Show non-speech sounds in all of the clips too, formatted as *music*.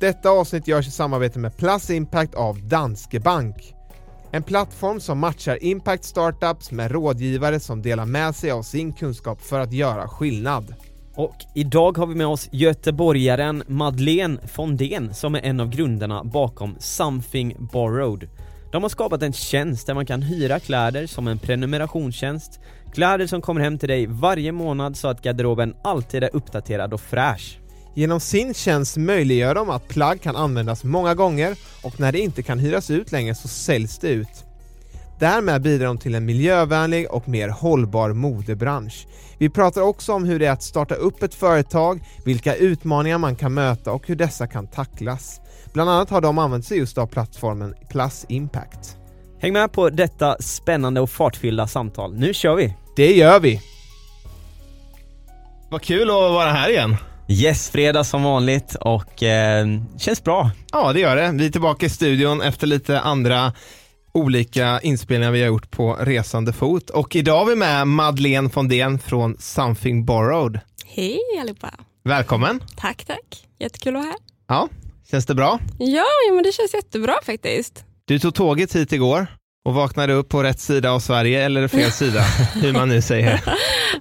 Detta avsnitt görs i samarbete med Plus Impact av Danske Bank. En plattform som matchar impact startups med rådgivare som delar med sig av sin kunskap för att göra skillnad. Och idag har vi med oss göteborgaren Madeleine Fondén som är en av grundarna bakom Something Borrowed. De har skapat en tjänst där man kan hyra kläder som en prenumerationstjänst, kläder som kommer hem till dig varje månad så att garderoben alltid är uppdaterad och fräsch. Genom sin tjänst möjliggör de att plagg kan användas många gånger och när det inte kan hyras ut längre så säljs det ut. Därmed bidrar de till en miljövänlig och mer hållbar modebransch. Vi pratar också om hur det är att starta upp ett företag, vilka utmaningar man kan möta och hur dessa kan tacklas. Bland annat har de använt sig just av plattformen Plus Impact. Häng med på detta spännande och fartfyllda samtal. Nu kör vi! Det gör vi! Vad kul att vara här igen. Yes, fredag som vanligt och eh, känns bra. Ja, det gör det. Vi är tillbaka i studion efter lite andra olika inspelningar vi har gjort på resande fot. Och idag har vi med Madeleine Fondén från Something Borrowed. Hej allihopa! Välkommen! Tack, tack. Jättekul att vara här. Ja, känns det bra? Ja, ja men det känns jättebra faktiskt. Du tog tåget hit igår och vaknade upp på rätt sida av Sverige eller fel sida, hur man nu säger. *laughs*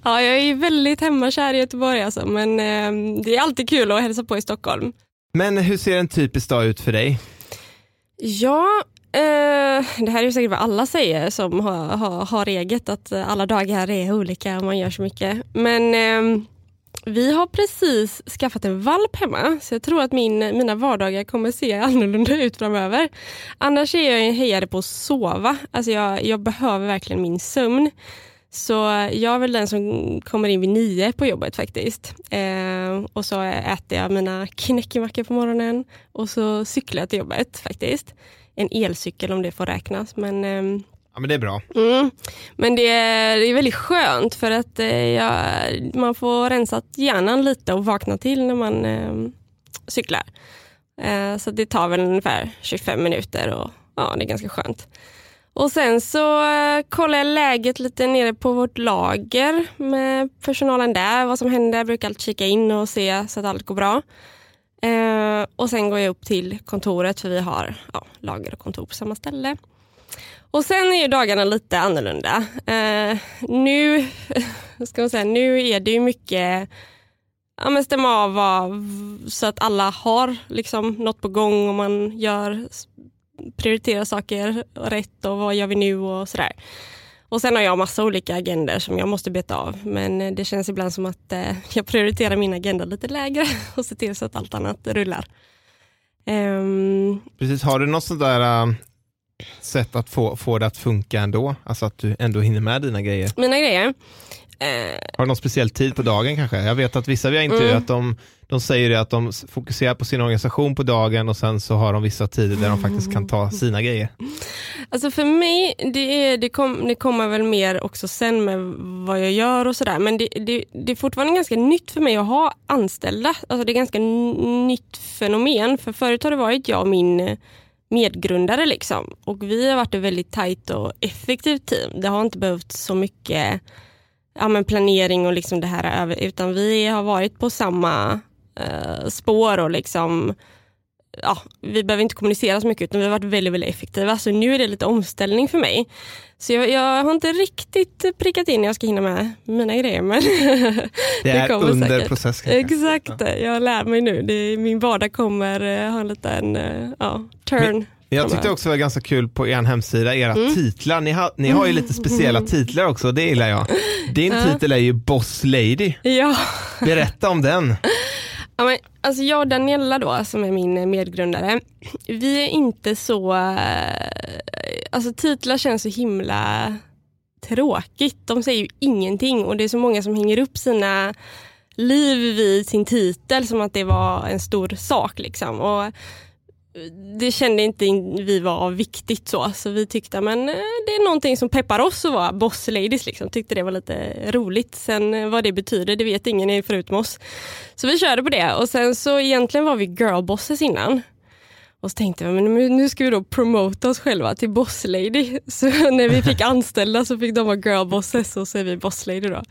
Ja, jag är väldigt hemmakär i Göteborg alltså, men eh, det är alltid kul att hälsa på i Stockholm. Men hur ser en typisk dag ut för dig? Ja, eh, det här är säkert vad alla säger som har, har, har eget, att alla dagar är olika och man gör så mycket. Men eh, vi har precis skaffat en valp hemma, så jag tror att min, mina vardagar kommer se *laughs* annorlunda ut framöver. Annars är jag en hejare på att sova. Alltså jag, jag behöver verkligen min sömn. Så jag är väl den som kommer in vid nio på jobbet faktiskt. Eh, och så äter jag mina knäckemackor på morgonen och så cyklar jag till jobbet faktiskt. En elcykel om det får räknas. Men, eh, Ja, men det är bra. mm, men det är, det är väldigt skönt för att eh, jag, man får rensa hjärnan lite och vakna till när man eh, cyklar. Eh, så det tar väl ungefär 25 minuter och ja, det är ganska skönt. Och sen så eh, kollar jag läget lite nere på vårt lager med personalen där, vad som händer. Jag brukar alltid kika in och se så att allt går bra. Eh, och sen går jag upp till kontoret för vi har ja, lager och kontor på samma ställe. Och sen är ju dagarna lite annorlunda. Eh, nu, *laughs* ska man säga, nu är det ju mycket ja, men stämma av vad, så att alla har liksom något på gång och man gör prioriterar saker rätt och vad gör vi nu och sådär. Och sen har jag massa olika agender som jag måste beta av. Men eh, det känns ibland som att eh, *laughs* jag prioriterar min agenda lite lägre *laughs* och ser till så att allt annat rullar. Um, Precis, har du något sånt där eh, sätt att få, få det att funka ändå? Alltså att du ändå hinner med dina grejer? mina grejer? Har du någon speciell tid på dagen kanske? Jag vet att vissa vi har intervjuat, Mm. de, de säger att de fokuserar på sin organisation på dagen och sen så har de vissa tider där de faktiskt kan ta sina grejer. Alltså för mig, det, är, det, kom, det kommer väl mer också sen med vad jag gör och sådär. Men det, det, det är fortfarande ganska nytt för mig att ha anställda. Alltså det är ganska nytt fenomen. För förut har det varit jag och min eh, medgrundare liksom. Och vi har varit ett väldigt tajt och effektivt team. Det har inte behövt så mycket ja, men planering och liksom det här över, utan vi har varit på samma eh, spår och liksom ja, vi behöver inte kommunicera så mycket utan vi har varit väldigt, väldigt effektiva. Så nu är det lite omställning för mig. Så jag, jag har inte riktigt prickat in när jag ska hinna med mina grejer. Men *laughs* Det är under säkert. process kanske. Exakt, jag lär mig nu. Det, min vardag kommer eh, ha en liten eh, ja, turn. Jag tyckte också det var ganska kul på er hemsida, era titlar. Ni har, ni har ju lite speciella *laughs* titlar också, det gillar jag. Din titel är ju Boss Lady. Ja. Berätta om den. *laughs* Ja, men, alltså jag och Daniela då, som är min medgrundare, vi är inte så... Eh, alltså titlar känns så himla tråkigt. De säger ju ingenting och det är så många som hänger upp sina liv vid sin titel som att det var en stor sak. Liksom. Och det kände inte in- vi var viktigt så, så vi tyckte men eh, det är någonting som peppar oss att vara boss ladies. Liksom. Tyckte det var lite roligt. Sen eh, vad det betyder, det vet ingen förutom oss. Så vi körde på det och sen så egentligen var vi girlbosses innan. Och så tänkte vi, men nu- ska vi då promota oss själva till boss lady. *laughs* Så när vi fick anställda så fick de vara girlbosses och så är vi boss lady då.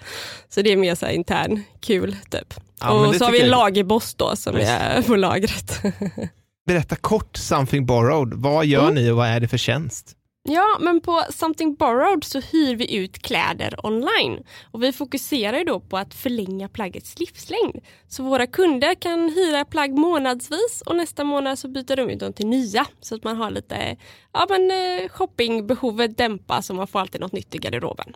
Så det är mer så här intern kul typ. Ja, och så har vi en lagerboss då som är på lagret. *laughs* Berätta kort Something Borrowed. Vad gör Mm. ni och vad är det för tjänst? Ja, men på Something Borrowed så hyr vi ut kläder online. Och vi fokuserar ju då på att förlänga plaggets livslängd. Så våra kunder kan hyra plagg månadsvis och nästa månad så byter de ut dem till nya. Så att man har lite, ja men eh, shoppingbehovet dämpas och man får alltid något nytt i garderoben.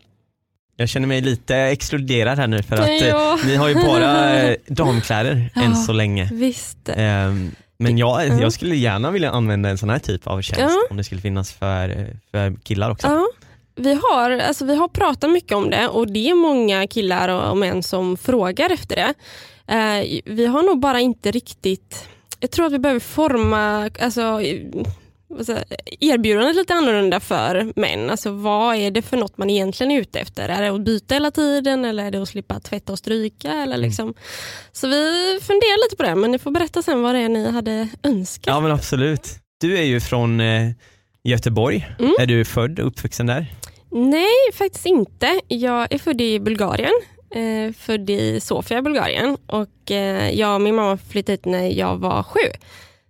Jag känner mig lite exkluderad här nu för att eh, Ja. ni har ju bara eh, *laughs* damkläder än Ja. så länge. Visst. Ehm, men jag, Ja. jag skulle gärna vilja använda en sån här typ av tjänst Ja. om det skulle finnas för, för killar också. Ja, vi har, alltså, vi har pratat mycket om det och det är många killar och, och män som frågar efter det. Eh, vi har nog bara inte riktigt, jag tror att vi behöver forma alltså, jag, erbjudandet lite annorlunda för män. Alltså, vad är det för något man egentligen är ute efter? Är det att byta hela tiden eller är det att slippa tvätta och stryka? Eller liksom? Så vi funderar lite på det men ni får berätta sen vad det är ni hade önskat. Ja men absolut. Du är ju från eh, Göteborg. Mm. Är du född och uppvuxen där? Nej, faktiskt inte. Jag är född i Bulgarien. Eh, född i Sofia Bulgarien. Och eh, jag och min mamma flyttade hit när jag var sju.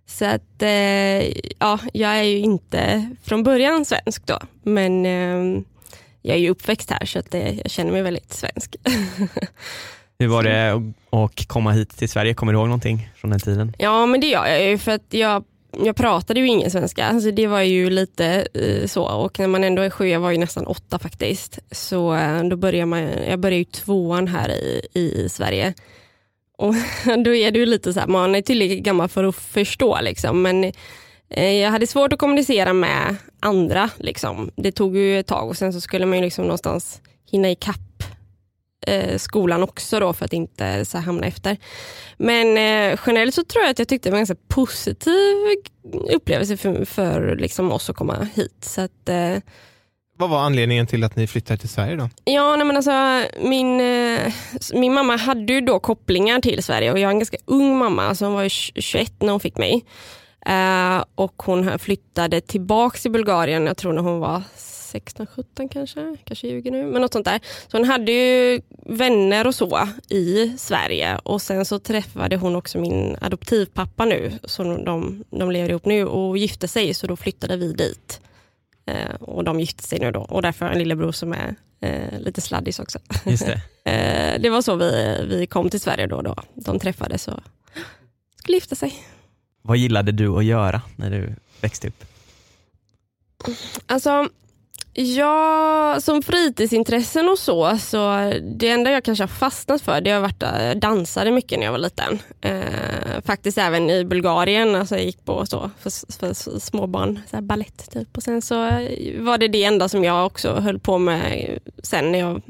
Så att, eh, ja, jag är ju inte från början svensk då. Men eh, jag är ju uppväxt här så att, eh, jag känner mig väldigt svensk. *laughs* Hur var det att- komma hit till Sverige? Kommer du ihåg någonting från den tiden? Ja men det gör jag ju för att jag, jag pratade ju ingen svenska. Alltså det var ju lite eh, så och när man ändå är sju, jag var ju nästan åtta faktiskt. Så eh, då börjar man, jag började ju tvåan här i, i Sverige. Och *laughs* då är det ju lite så här, man är tillräckligt gammal för att förstå liksom. Men eh, jag hade svårt att kommunicera med andra. Liksom. Det tog ju ett tag och sen så skulle man ju liksom någonstans hinna ikapp eh, skolan också då för att inte så här, hamna efter. Men eh, generellt så tror jag att jag tyckte det var en ganska positiv upplevelse för, för liksom oss att komma hit. Så att, eh, vad var anledningen till att ni flyttade till Sverige då? Ja, nej men alltså, min, eh, min mamma hade ju då kopplingar till Sverige och jag är en ganska ung mamma, alltså hon var 21 när hon fick mig. Eh, och hon flyttade tillbaka till Bulgarien, jag tror när hon var 16, 17 kanske, kanske ljuger nu, men något sånt där. Så hon hade ju vänner och så i Sverige och sen så träffade hon också min adoptivpappa nu, så de, de lever ihop nu och gifte sig så då flyttade vi dit. Eh, och de gifte sig nu då och därför har jag en lillebror som är eh, lite sladdis också. Just det. *laughs* Eh, det var så vi, vi kom till Sverige då, då. De träffades och skulle gifta sig. Vad gillade du att göra när du växte upp? Alltså, Ja, som fritidsintressen och så, så det enda jag kanske har fastnat för det har varit att jag dansade mycket när jag var liten. Eh, faktiskt även i Bulgarien, alltså jag gick på så för, för småbarn, så här ballett typ. Och sen så eh, var det det enda som jag också höll på med sen när jag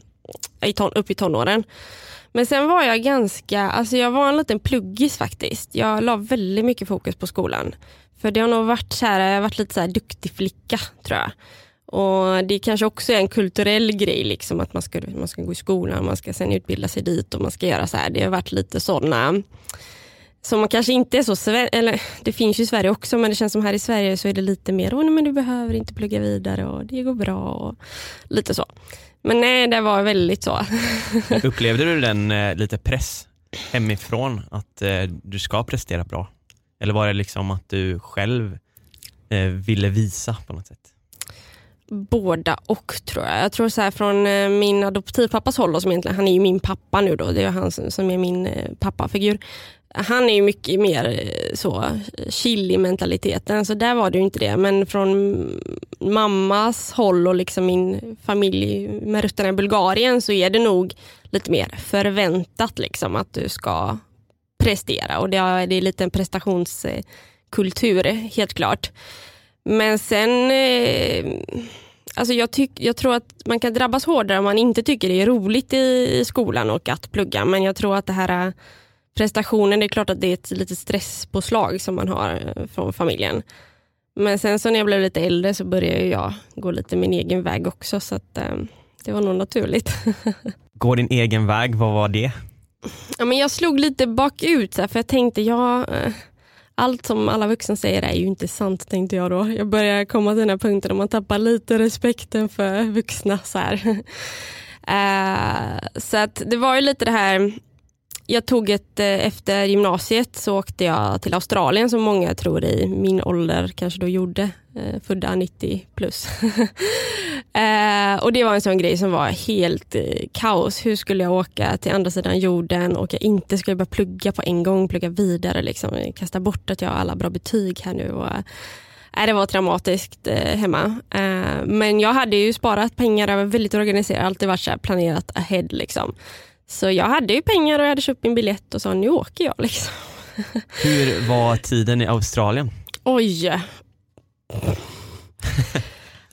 i ton, upp i tonåren. Men sen var jag ganska, alltså jag var en liten pluggis faktiskt. Jag la väldigt mycket fokus på skolan. För det har nog varit så här, jag har varit lite så här duktig flicka tror jag. Och Det kanske också är en kulturell grej, liksom, att man ska, man ska gå i skolan, man ska sen utbilda sig dit och man ska göra så här. Det har varit lite sådana som man kanske inte är så, eller det finns ju i Sverige också, men det känns som här i Sverige så är det lite mer, oh, nej, men du behöver inte plugga vidare och det går bra och lite så. Men nej, det var väldigt så. *laughs* Upplevde du den eh, lite press hemifrån att eh, du ska prestera bra? Eller var det liksom att du själv eh, ville visa på något sätt? Båda och tror jag. Jag tror så här från eh, min adoptivpappas håll, då, som egentligen, han är ju min pappa nu då, det är han som, är min eh, pappafigur. Han är ju mycket mer eh, så chill i mentaliteten, så där var det ju inte det. Men från mammas håll och liksom min familj med rötterna i Bulgarien så är det nog lite mer förväntat liksom att du ska prestera och det är, det är lite en prestationskultur helt klart. Men sen, eh, alltså jag, tyck, jag tror att man kan drabbas hårdare om man inte tycker det är roligt i, i skolan och att plugga. Men jag tror att det här eh, prestationen, det är klart att det är ett litet stresspåslag som man har eh, från familjen. Men sen så när jag blev lite äldre så började jag gå lite min egen väg också så att eh, det var nog naturligt. *laughs* Gå din egen väg, vad var det? Ja, men jag slog lite bakut för jag tänkte, ja, allt som alla vuxna säger är ju inte sant tänkte jag då. Jag börjar komma till den här punkten där man tappar lite respekten för vuxna. Så, uh, *laughs* så att det var ju lite det här jag tog ett, eh, efter gymnasiet så åkte jag till Australien som många tror i min ålder kanske då gjorde, uh, födda 90 plus. *laughs* eh, och det var en sån grej som var helt eh, kaos. Hur skulle jag åka till andra sidan jorden och jag inte skulle börja plugga på en gång, plugga vidare, liksom, kasta bort att jag har alla bra betyg här nu. Och, eh, det var traumatiskt eh, hemma. Eh, men jag hade ju sparat pengar, jag var väldigt organiserad, alltid varit så planerat ahead. Liksom. Så jag hade ju pengar och jag hade köpt min biljett och sa nu åker jag. Liksom. *laughs* Hur var tiden i Australien? Oj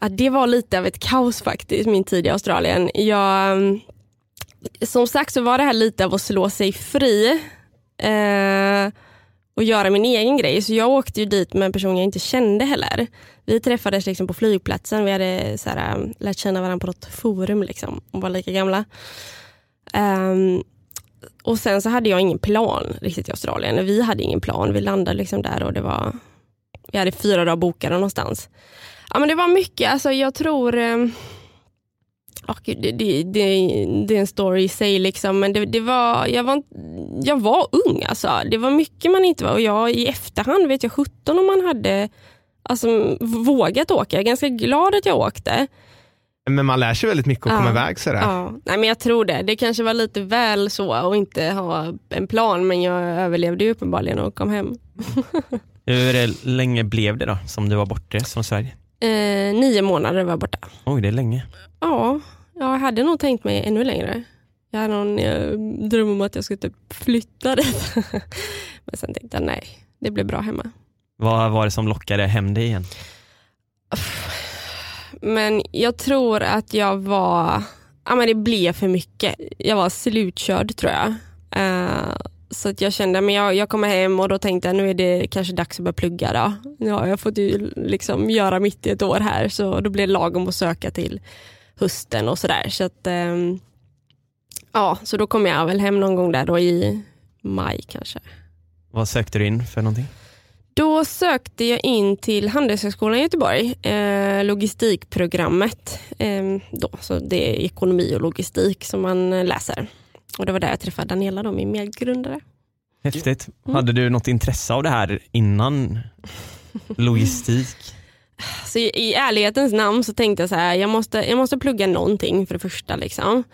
att det var lite av ett kaos faktiskt, min tid i Australien. Jag, mm, som sagt så var det här lite av att slå sig fri eh, och göra min egen grej. Så jag åkte ju dit med en person jag inte kände heller. Vi träffades liksom på flygplatsen, vi hade så här, mm, lärt känna varandra på något forum liksom, och var lika gamla. Um, och sen så hade jag ingen plan riktigt i Australien. Vi hade ingen plan. Vi landade liksom där och det var, vi hade fyra dagar bokade någonstans. Ja men det var mycket, alltså jag tror Oh, det, det, det, det, är en story i sig, liksom. men det, det, var, jag, var, jag var ung. Alltså. Det var mycket man inte var. Och jag i efterhand vet jag 17 om man hade alltså, vågat åka. Jag är ganska glad att jag åkte. Men man lär sig väldigt mycket och ja. kommer iväg sådär. Ja. Nej, men jag tror det. Det kanske var lite väl så att inte ha en plan men jag överlevde ju uppenbarligen och kom hem. *laughs* Hur länge blev det då som du var borta från Sverige? Eh, nio månader var jag borta. Oj, det är länge. Ja, jag hade nog tänkt mig ännu längre. Jag hade någon eh, dröm om att jag skulle typ flytta dit. *laughs* men sen tänkte jag nej, det blir bra hemma. Vad var det som lockade hem dig igen? Men jag tror att jag var, ja men det blev för mycket. Jag var slutkörd tror jag. Uh, så att jag kände att jag, jag kommer hem och då tänkte jag nu är det kanske dags att börja plugga. Då. Jag har fått ju liksom göra mitt i ett år här så då blir det lagom att söka till hösten och sådär. Så att, um, ja, så då kom jag väl hem någon gång där då i maj kanske. Vad sökte du in för någonting? Då sökte jag in till Handelshögskolan i Göteborg, eh, logistikprogrammet. Eh, då, så det är ekonomi och logistik som man läser. Och Det var där jag träffade Daniela, då, min medgrundare. Häftigt. Mm. Hade du något intresse av det här innan logistik? Så i, I ärlighetens namn så tänkte jag så här, jag måste, jag måste plugga någonting för det första. Liksom.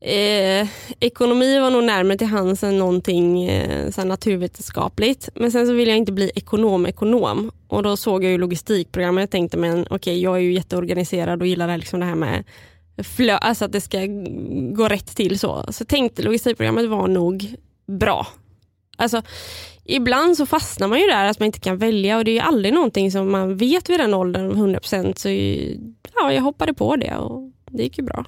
Eh, ekonomi var nog närmare till hands än någonting eh, så naturvetenskapligt. Men sen så ville jag inte bli ekonom-ekonom. Och då såg jag ju logistikprogrammet och tänkte men okej okay, jag är ju jätteorganiserad och gillar liksom det här med flö, alltså att det ska gå rätt till så. Så tänkte logistikprogrammet var nog bra. Alltså, ibland så fastnar man ju där att man inte kan välja och det är aldrig någonting som man vet vid den åldern 100% så ja, jag hoppade på det och det gick ju bra.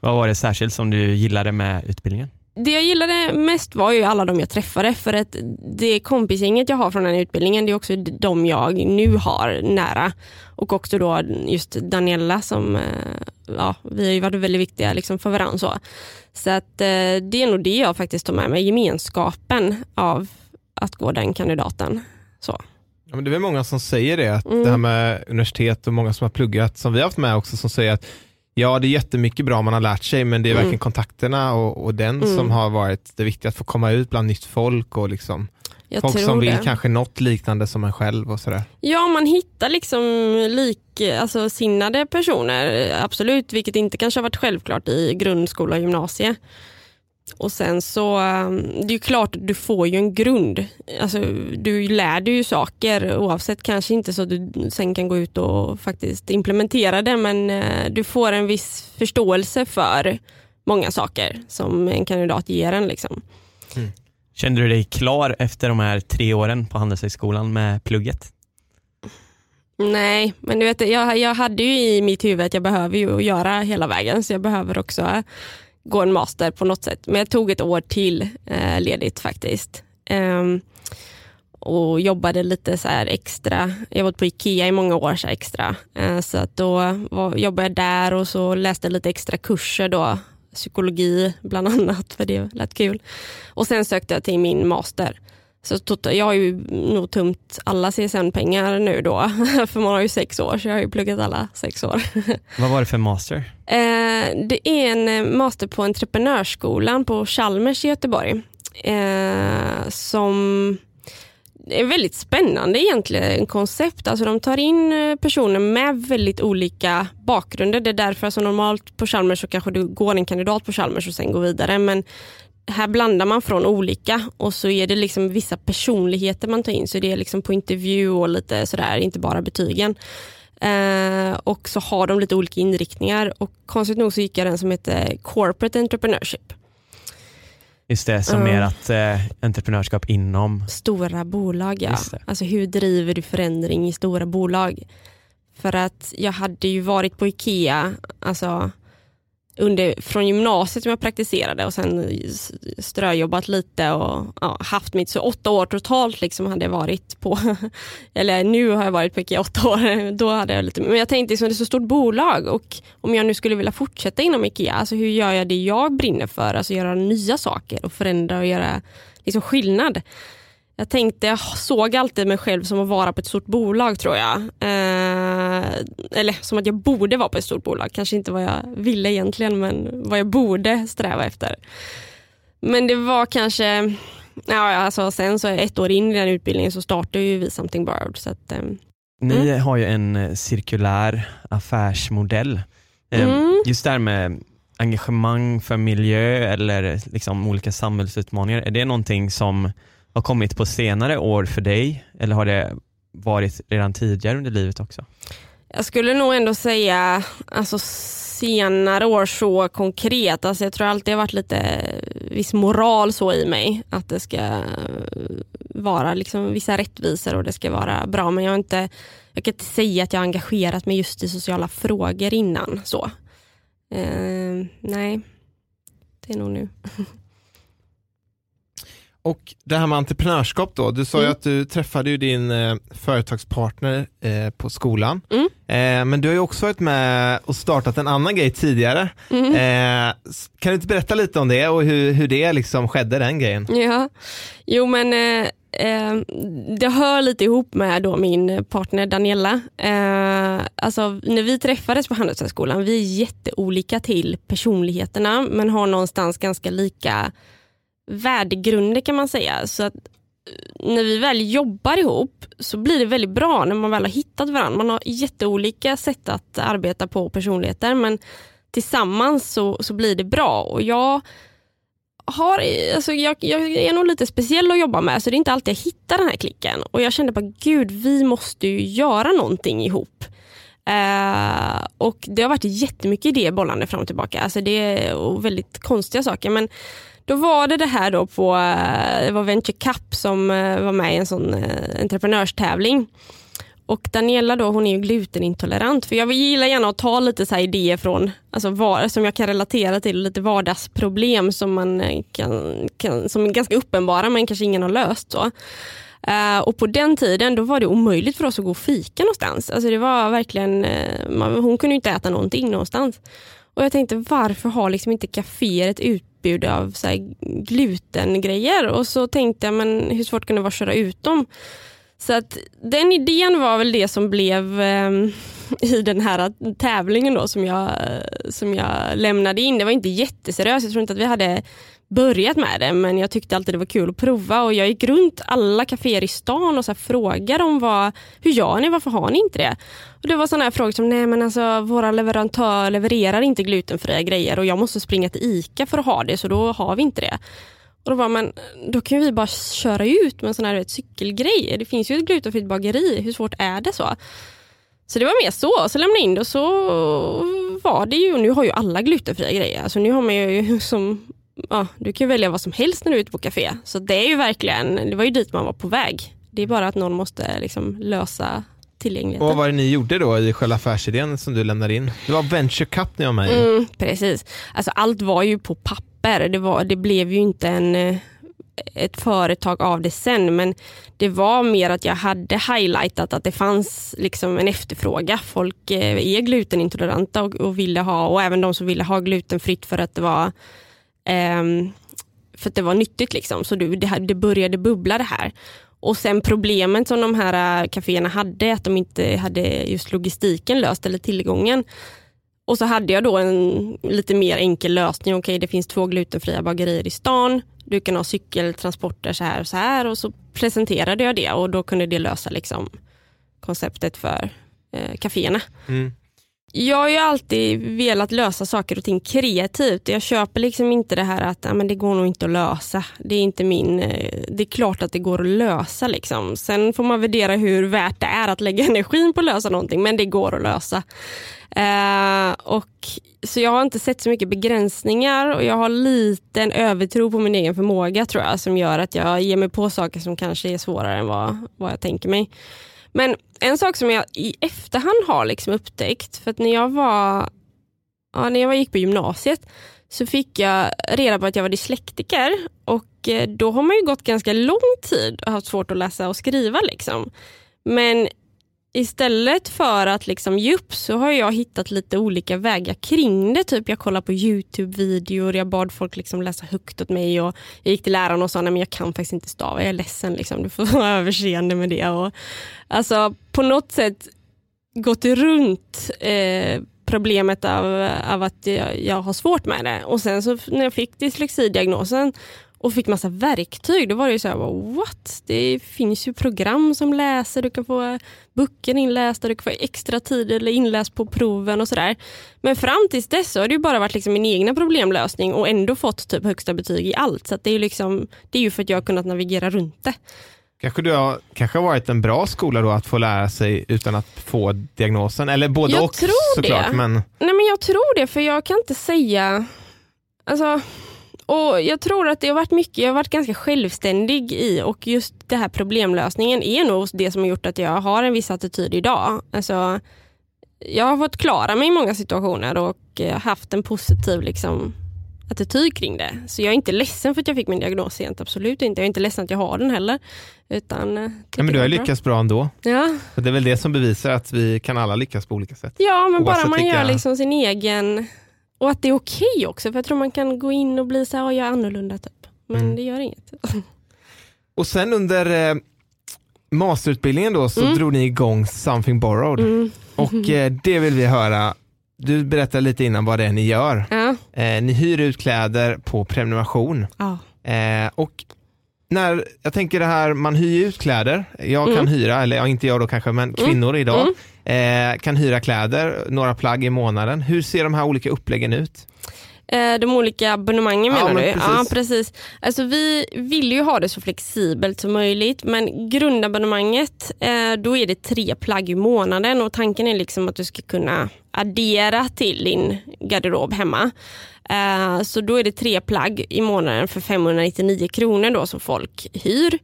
Vad var det särskilt som du gillade med utbildningen? Det jag gillade mest var ju alla de jag träffade för att det kompisgänget jag har från den utbildningen det är också de jag nu har nära. Och också då just Daniela som, eh, ja vi har ju varit väldigt viktiga liksom för varandra. Så, så att eh, det är nog det jag faktiskt tar med mig, gemenskapen av att gå den kandidaten. Så. Ja, men det är väl många som säger det, att mm. det här med universitet och många som har pluggat, som vi har haft med också, som säger att Ja, det är jättemycket bra man har lärt sig, men det är mm. verkligen kontakterna och, och den mm. som har varit det viktiga, att få komma ut bland nytt folk och liksom Jag Folk som vill det. kanske något liknande som en själv och sådär. Ja, man hittar liksom lik, alltså sinnade personer, absolut, vilket inte kanske har varit självklart i grundskola och gymnasie. Och sen så, um, det är klart, du får ju en grund. Alltså, du lär dig ju saker oavsett, kanske inte så att du sen kan gå ut och faktiskt implementera det, men eh, du får en viss förståelse för många saker som en kandidat ger en. Liksom. Kände du dig klar efter de här tre åren på Handelshögskolan med plugget? Nej, men du vet, jag, jag hade ju i mitt huvud att jag behöver ju göra hela vägen, så jag behöver också gå en master på något sätt. Men jag tog ett år till eh, ledigt faktiskt. Um, och jobbade lite så här extra. Jag har varit på Ikea i många år så extra. Uh, så att då var, jobbade jag där och så läste jag lite extra kurser då. Psykologi bland *laughs* annat, för det lät kul. Och sen sökte jag till min master. Så jag har ju nog tömt alla CSN-pengar nu då, *laughs* för man har ju sex år, så jag har ju pluggat alla sex år. *laughs* Vad var det för master? Eh, det är en eh, master på Entreprenörsskolan på Chalmers i Göteborg. Eh, som är väldigt spännande egentligen koncept. Alltså de tar in eh, personer med väldigt olika bakgrunder. Det är därför alltså normalt på Chalmers så kanske du går en kandidat på Chalmers och sen går vidare. Men här blandar man från olika och så är det liksom vissa personligheter man tar in. Så det är liksom på intervju och lite sådär, inte bara betygen. Eh, och så har de lite olika inriktningar och konstigt nog så gick jag den som heter Corporate Entrepreneurship. Just det, som är att eh, entreprenörskap inom Stora bolag ja. Alltså hur driver du förändring i stora bolag? För att jag hade ju varit på IKEA alltså, under, från gymnasiet som jag praktiserade och sen ströjobbat lite och ja, haft mitt, så åtta år totalt liksom hade jag varit på, *laughs* eller nu har jag varit på IKEA åtta år, *laughs* då hade jag lite, men jag tänkte liksom, det är så stort bolag och om jag nu skulle vilja fortsätta inom IKEA, alltså hur gör jag det jag brinner för, alltså göra nya saker och förändra och göra liksom skillnad. Jag tänkte, jag såg alltid mig själv som att vara på ett stort bolag tror jag. Eh, eller som att jag borde vara på ett stort bolag. Kanske inte vad jag ville egentligen men vad jag borde sträva efter. Men det var kanske, ja alltså sen så ett år in i den utbildningen så startade ju vi Something Borrowed. Så att, eh, Ni har ju en eh, cirkulär affärsmodell. Eh, Mm. Just det här med engagemang för miljö eller liksom olika samhällsutmaningar, är det någonting som har kommit på senare år för dig eller har det varit redan tidigare under livet också? Jag skulle nog ändå säga alltså senare år så konkret. Alltså jag tror alltid det har varit lite viss moral så i mig. Att det ska vara liksom vissa rättvisor och det ska vara bra. Men jag, har inte, jag kan inte säga att jag har engagerat mig just i sociala frågor innan. så. Eh, nej, det är nog nu. *laughs* Och det här med entreprenörskap då, du sa ju Mm. att du träffade ju din eh, företagspartner eh, på skolan. Mm. Eh, men du har ju också varit med och startat en annan grej tidigare. Mm. Eh, kan du inte berätta lite om det och hur, hur det liksom skedde den grejen? Ja, jo men eh, eh, det hör lite ihop med då min partner Daniela. Alltså, när vi träffades på Handelshögskolan, vi är jätteolika till personligheterna men har någonstans ganska lika värdegrunder kan man säga. Så att eh, när vi väl jobbar ihop så blir det väldigt bra när man väl har hittat varandra. Man har jätteolika sätt att arbeta på personligheter men tillsammans så, så blir det bra. Och jag har, alltså jag, jag är nog lite speciell att jobba med så det är inte alltid jag hittar den här klicken. Och jag kände bara gud vi måste ju göra någonting ihop. Uh, och det har varit jättemycket idéer bollande fram och tillbaka. Alltså det är och väldigt konstiga saker. Men då var det det här då på eh, det var Venture Cup som eh, var med i en sån eh, entreprenörstävling. Och Daniela då, hon är ju glutenintolerant. För jag gillar gärna att ta lite så här idéer från, alltså var, som jag kan relatera till, lite vardagsproblem som, man kan, kan, som är ganska uppenbara men kanske ingen har löst. Så. Uh, och på den tiden då var det omöjligt för oss att gå och fika någonstans. Alltså det var verkligen, man, hon kunde ju inte äta någonting någonstans. Och jag tänkte varför har liksom inte kaféer ett utbud av så här glutengrejer? Och så tänkte jag men hur svårt kan det vara att köra ut dem? Så att den idén var väl det som blev eh, *laughs* i den här tävlingen då som jag, som jag lämnade in. Det var inte jätteseriöst. Jag tror inte att vi hade börjat med det men jag tyckte alltid det var kul att prova och jag gick runt alla kaféer i stan och så frågade om vad, hur gör ni, varför har ni inte det? Och Det var sådana här frågor som, nej men alltså våra leverantörer levererar inte glutenfria grejer och jag måste springa till ICA för att ha det så då har vi inte det. Och då var men då kan vi bara köra ut med en sån här vet, cykelgrej. Det finns ju ett glutenfritt bageri, hur svårt är det så? Så det var mer så, så lämnade jag in det och så var det ju, nu har ju alla glutenfria grejer. Alltså nu har man ju *laughs* som, ja, du kan välja vad som helst när du är ute på café. Så det är ju verkligen, det var ju dit man var på väg. Det är bara att någon måste liksom lösa tillgängligheten. Och vad var det ni gjorde då i själva affärsidén som du lämnade in? Det var Venture Cup ni var med i. Mm, precis. Alltså allt var ju på papper. Det, var, det blev ju inte en, eh, ett företag av det sen men det var mer att jag hade highlightat att det fanns liksom en efterfråga. Folk eh, är glutenintoleranta och, och ville ha och även de som ville ha glutenfritt för att det var ehm, för att det var nyttigt. Liksom. Så det, det började bubbla det här. Och sen problemet som de här äh, kaféerna hade, att de inte hade just logistiken löst eller tillgången. Och så hade jag då en lite mer enkel lösning. Okej, okay, det finns två glutenfria bagerier i stan. Du kan ha cykeltransporter så här och så här. Och så presenterade jag det och då kunde det lösa liksom konceptet för eh, kaféerna. Mm. Jag har ju alltid velat lösa saker och ting kreativt. Jag köper liksom inte det här att ja, men det går nog inte att lösa. Det är inte min... Eh, det är klart att det går att lösa. Liksom. Sen får man värdera hur värt det är att lägga *laughs* energin på att lösa någonting, men det går att lösa. Uh, och, så jag har inte sett så mycket begränsningar och jag har lite en övertro på min egen förmåga tror jag som gör att jag ger mig på saker som kanske är svårare än vad, vad jag tänker mig. Men en sak som jag i efterhand har liksom upptäckt, för att när jag var ja, när jag gick på gymnasiet så fick jag reda på att jag var dyslektiker och eh, då har man ju gått ganska lång tid och haft svårt att läsa och skriva. Liksom. Men istället för att liksom ge upp så har jag hittat lite olika vägar kring det. Typ jag kollar på Youtube-videor, jag bad folk liksom läsa högt åt mig och jag gick till läraren och sa att jag kan faktiskt inte stava, jag är ledsen, liksom. du får *laughs* vara överseende med det. Och, alltså, på något sätt gått runt eh, problemet av, av att jag, jag, har svårt med det. Och sen så när jag fick dyslexidiagnosen och fick massa verktyg. Då var det ju så här, what? Det finns ju program som läser, du kan få böcker inlästa, du kan få extra tid eller inläst på proven och sådär. Men fram tills dess har det ju bara varit liksom min egna problemlösning och ändå fått typ högsta betyg i allt. Så det är ju liksom, det är ju för att jag har kunnat navigera runt det. Kanske du har kanske varit en bra skola då att få lära sig utan att få diagnosen? Eller både jag och tror såklart. Det. Men... Nej men jag tror det för jag kan inte säga, alltså och Jag tror att det har varit mycket, jag har varit ganska självständig i och just det här problemlösningen är nog det som har gjort att jag har en viss attityd idag. Alltså, jag har fått klara mig i många situationer och eh, haft en positiv liksom, attityd kring det. Så jag är inte ledsen för att jag fick min diagnos sent, absolut inte. Jag är inte ledsen att jag har den heller. Utan, ja, men du har lyckats bra ändå. Ja. Och det är väl det som bevisar att vi kan alla lyckas på olika sätt. Ja, men Oavsett bara man vilka... gör liksom sin egen och att det är okej okay också, för jag tror man kan gå in och bli så här, jag är annorlunda typ. Men mm. det gör inget. Och sen under eh, masterutbildningen då så mm. drog ni igång Something Borrowed. Mm. Och eh, det vill vi höra. Du berättade lite innan vad det är ni gör. Ja. Eh, ni hyr ut kläder på prenumeration. Ja. Eh, och när, jag tänker det här, man hyr ut kläder. Jag kan mm. hyra, eller ja, inte jag då kanske, men mm. kvinnor idag mm. eh, kan hyra kläder, några plagg i månaden. Hur ser de här olika uppläggen ut? Eh, de olika abonnemangen menar ja, du? Precis. Ja, precis. Alltså, vi vill ju ha det så flexibelt som möjligt men grundabonnemanget, eh, då är det tre plagg i månaden och tanken är liksom att du ska kunna addera till din garderob hemma. Eh, så då är det tre plagg i månaden för 599 kronor då som folk hyr.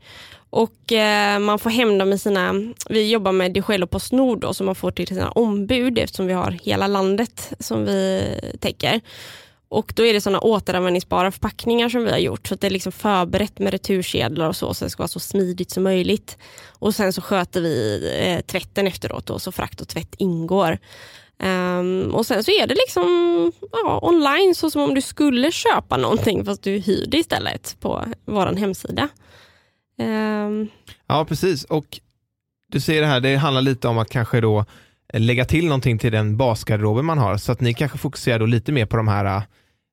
Och eh, man får hem dem i sina, vi jobbar med Digel och Postnord då, så man får till sina ombud eftersom vi har hela landet som vi täcker. Och då är det sådana återanvändningsbara förpackningar som vi har gjort. Så att det är liksom förberett med retursedlar och så, så det ska vara så smidigt som möjligt. Och sen så sköter vi eh, tvätten efteråt då, så frakt och tvätt ingår. Um, och sen så är det liksom ja, online så som om du skulle köpa någonting fast du hyr det istället på vår hemsida. Um. Ja precis och du ser det här, det handlar lite om att kanske då eh, lägga till någonting till den basgarderoben man har så att ni kanske fokuserar då lite mer på de här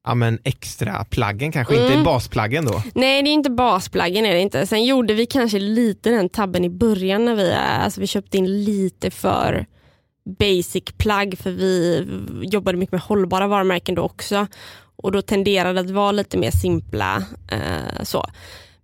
ja, men extra plaggen kanske, Mm. inte basplaggen då? Nej det är inte basplaggen är det inte. Sen gjorde vi kanske lite den tabben i början när vi, alltså vi köpte in lite för basic plagg för vi jobbade mycket med hållbara varumärken då också. Och då tenderade det att vara lite mer simpla. Eh, så.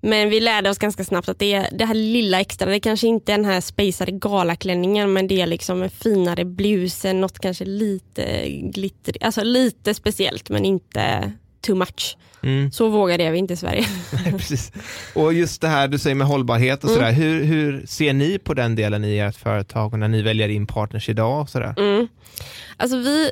Men vi lärde oss ganska snabbt att det, det här lilla extra, det kanske inte är den här spacade galaklänningen men det är liksom en finare blus, något kanske lite glitter, alltså lite speciellt men inte too much. Mm. Så vågade vi inte i Sverige. *laughs* Precis. Och just det här du säger med hållbarhet och Mm. sådär, hur, hur ser ni på den delen i ert företag och när ni väljer in partners idag? Och sådär? Mm. Alltså vi,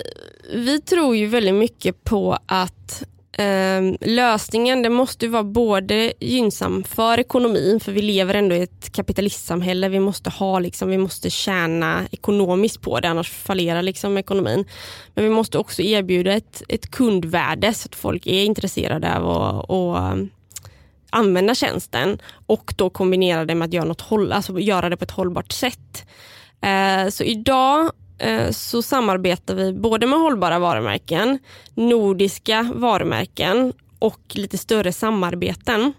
vi tror ju väldigt mycket på att eh, lösningen det måste ju vara både gynnsam för ekonomin, för vi lever ändå i ett kapitalistsamhälle. Vi måste, ha, liksom, vi måste tjäna ekonomiskt på det, annars fallerar liksom ekonomin. Men vi måste också erbjuda ett, ett kundvärde så att folk är intresserade av att och, ehm, använda tjänsten och då kombinera det med att göra, något håll, alltså göra det på ett hållbart sätt. Eh, så idag Eh, så samarbetar vi både med hållbara varumärken, nordiska varumärken och lite större samarbeten.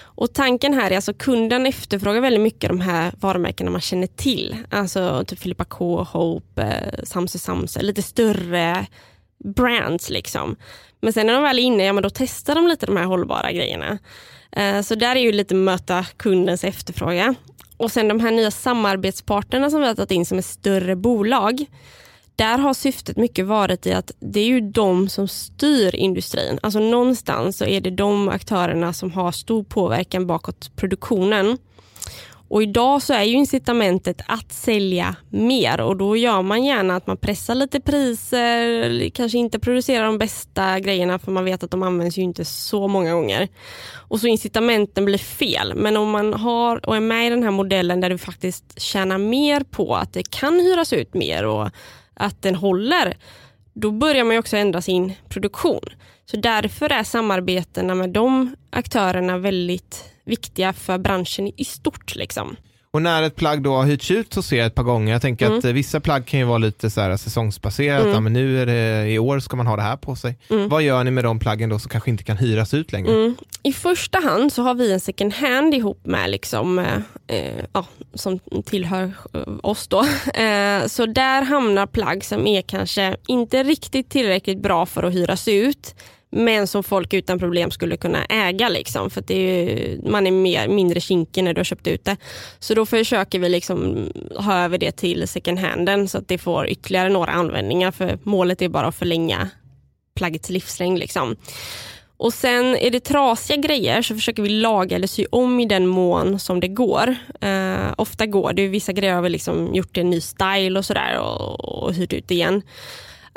Och Tanken här är alltså kunden efterfrågar väldigt mycket de här varumärkena man känner till. Alltså typ Filippa K, Hope, eh, Samse Samse, lite större brands liksom. Men sen när de väl är inne, ja men då testar de lite de här hållbara grejerna. Eh, så där är ju lite möta kundens efterfrågan. Och sen de här nya samarbetspartnerna som vi har tagit in som är större bolag. Där har syftet mycket varit i att det är ju de som styr industrin. Alltså någonstans så är det de aktörerna som har stor påverkan bakåt produktionen. Och idag så är ju incitamentet att sälja mer och då gör man gärna att man pressar lite priser, kanske inte producerar de bästa grejerna för man vet att de används ju inte så många gånger. Och så incitamenten blir fel. Men om man har och är med i den här modellen där du faktiskt tjänar mer på att det kan hyras ut mer och att den håller, då börjar man ju också ändra sin produktion. Så därför är samarbetena med de aktörerna väldigt viktiga för branschen i stort. Liksom. Och när ett plagg då har hyrts ut så ser jag ett par gånger, jag tänker Mm. att eh, vissa plagg kan ju vara lite så här säsongsbaserat, Mm. ja, men nu är det, i år ska man ha det här på sig. Mm. Vad gör ni med de plaggen då som kanske inte kan hyras ut längre? Mm. I första hand så har vi en second hand ihop med liksom, eh, eh, ja, som tillhör eh, oss. då. *laughs* Eh, så där hamnar plagg som är kanske inte riktigt tillräckligt bra för att hyras ut men som folk utan problem skulle kunna äga. Liksom, för att det är ju, man är mer, mindre kinkig när du har köpt ut det. Så då försöker vi liksom ha över det till second handen så att det får ytterligare några användningar för målet är bara att förlänga plaggets livslängd. Liksom. Och sen är det trasiga grejer så försöker vi laga eller sy om i den mån som det går. Eh, ofta går det, vissa grejer har vi liksom gjort en ny style och sådär och, och hyrt ut igen.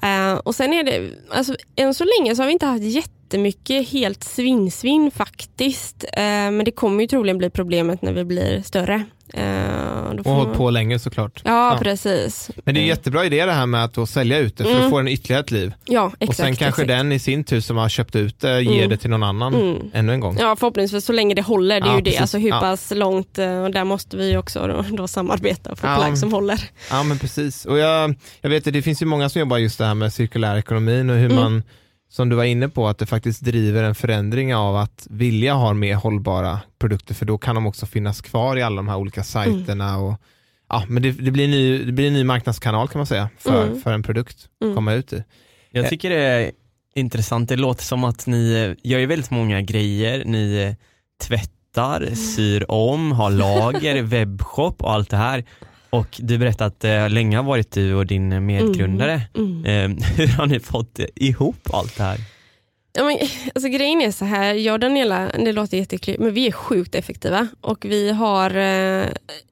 Eh, och sen är det, alltså, än så länge så har vi inte haft jättemycket helt svinn-svinn faktiskt. Eh, men det kommer ju troligen bli problemet när vi blir större. Då Och hållit man- på länge såklart. Ja, Ja. precis. Men det är en jättebra idé det här med att sälja ut det, för Mm. då får den ytterligare ett liv. Ja, exakt. och sen kanske exakt. den i sin tur som har köpt ut det ger Mm. det till någon annan Mm. ännu en gång. Ja förhoppningsvis så länge det håller, det är Ja, ju det. precis. Alltså hur Ja. pass långt, eh, och där måste vi också då, då samarbeta och få Ja. plagg som håller. Ja men precis. Och jag, jag vet att det finns ju många som jobbar just det här med cirkulär ekonomin och hur Mm. man, som du var inne på, att det faktiskt driver en förändring av att vilja ha mer hållbara produkter för då kan de också finnas kvar i alla de här olika sajterna. Och, ja, men det, det, blir en ny, det blir en ny marknadskanal kan man säga för, Mm. för en produkt att Mm. komma ut i. Jag tycker det är intressant, det låter som att ni gör ju väldigt många grejer, ni tvättar, syr om, har lager, *laughs* webbshop och allt det här. Och du berättade att det länge har varit du och din medgrundare. Mm. Eh, *laughs* hur har ni fått ihop allt det här? Ja, men, alltså, grejen är så här, jag och Daniela, det låter jättekul, men vi är sjukt effektiva och vi har eh,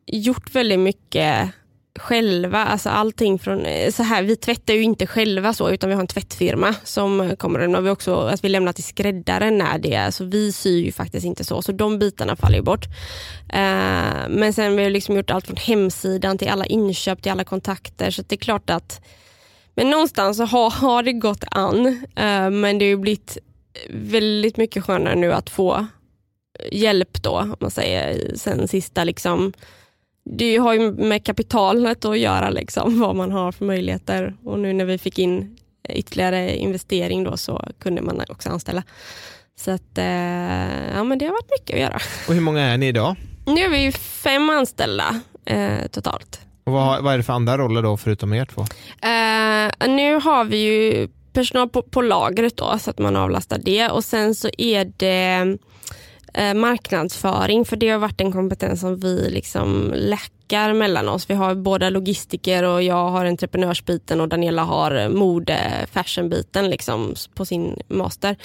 gjort väldigt mycket själva. Alltså allting från, eh, så här, vi tvättar ju inte själva så utan vi har en tvättfirma som kommer. Och vi också alltså, vi lämnar till skräddaren när det är, så vi syr ju faktiskt inte så. Så de bitarna faller ju bort. Eh, men sen har vi liksom gjort allt från hemsidan till alla inköp till alla kontakter. Så det är klart att men någonstans så har, har det gått an. eh, men det har ju blivit väldigt mycket skönare nu att få hjälp då, om man säger, sen sista liksom. Det har ju med kapitalet att göra, liksom, *laughs* vad man har för möjligheter. Och nu när vi fick in ytterligare investering då så kunde man också anställa. Så att, eh, ja men det har varit mycket att göra. *laughs* Och hur många är ni idag? Nu är vi fem anställda eh, totalt. Och vad, vad är det för andra roller då förutom er två? Eh, nu har vi ju personal på, på lagret då så att man avlastar det och sen så är det eh, marknadsföring för det har varit en kompetens som vi liksom läckar mellan oss. Vi har båda logistiker och jag har entreprenörsbiten och Daniela har eh, mode fashionbiten liksom på sin master.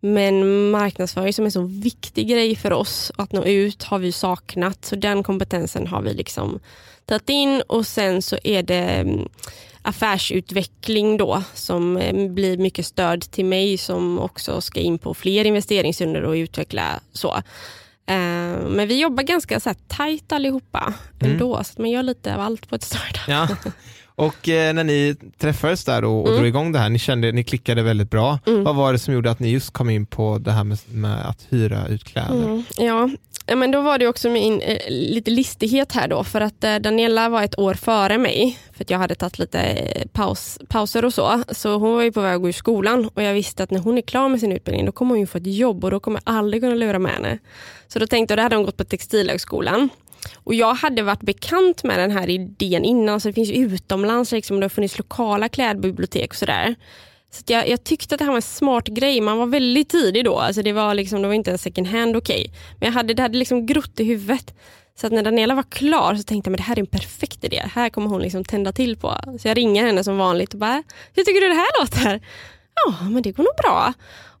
Men marknadsföring som är en så viktig grej för oss att nå ut har vi saknat. Så den kompetensen har vi liksom tagit in och sen så är det mm, affärsutveckling då som eh, blir mycket stöd till mig som också ska in på fler investeringsrunder och utveckla så. Eh, men vi jobbar ganska så här tajt allihopa Mm. ändå, så att man gör lite av allt på ett startup. Ja. Och eh, när ni träffades där och, och Mm. drog igång det här, ni kände ni klickade väldigt bra. Mm. Vad var det som gjorde att ni just kom in på det här med, med att hyra ut kläder? Mm, ja. Men då var det också min, eh, lite listighet här då för att eh, Daniela var ett år före mig för att jag hade tagit lite eh, paus, pauser och så. Så hon var ju på väg att gå ur skolan och jag visste att när hon är klar med sin utbildning då kommer hon ju få ett jobb och då kommer jag aldrig kunna lura med henne. Så då tänkte jag, då hade hon gått på Textilhögskolan. Och jag hade varit bekant med den här idén innan så det finns ju utomlands liksom, det har funnits lokala klädbibliotek och sådär. Så att jag, jag tyckte att det här var en smart grej. Man var väldigt tidig då. Alltså det, var liksom, det var inte en second hand okej. Men jag hade, det hade liksom grott i huvudet. Så att när Daniela var klar så tänkte jag att det här är en perfekt idé. Här kommer hon liksom tända till på. Så jag ringer henne som vanligt och bara, hur tycker du det här låter? Ja, men det går nog bra.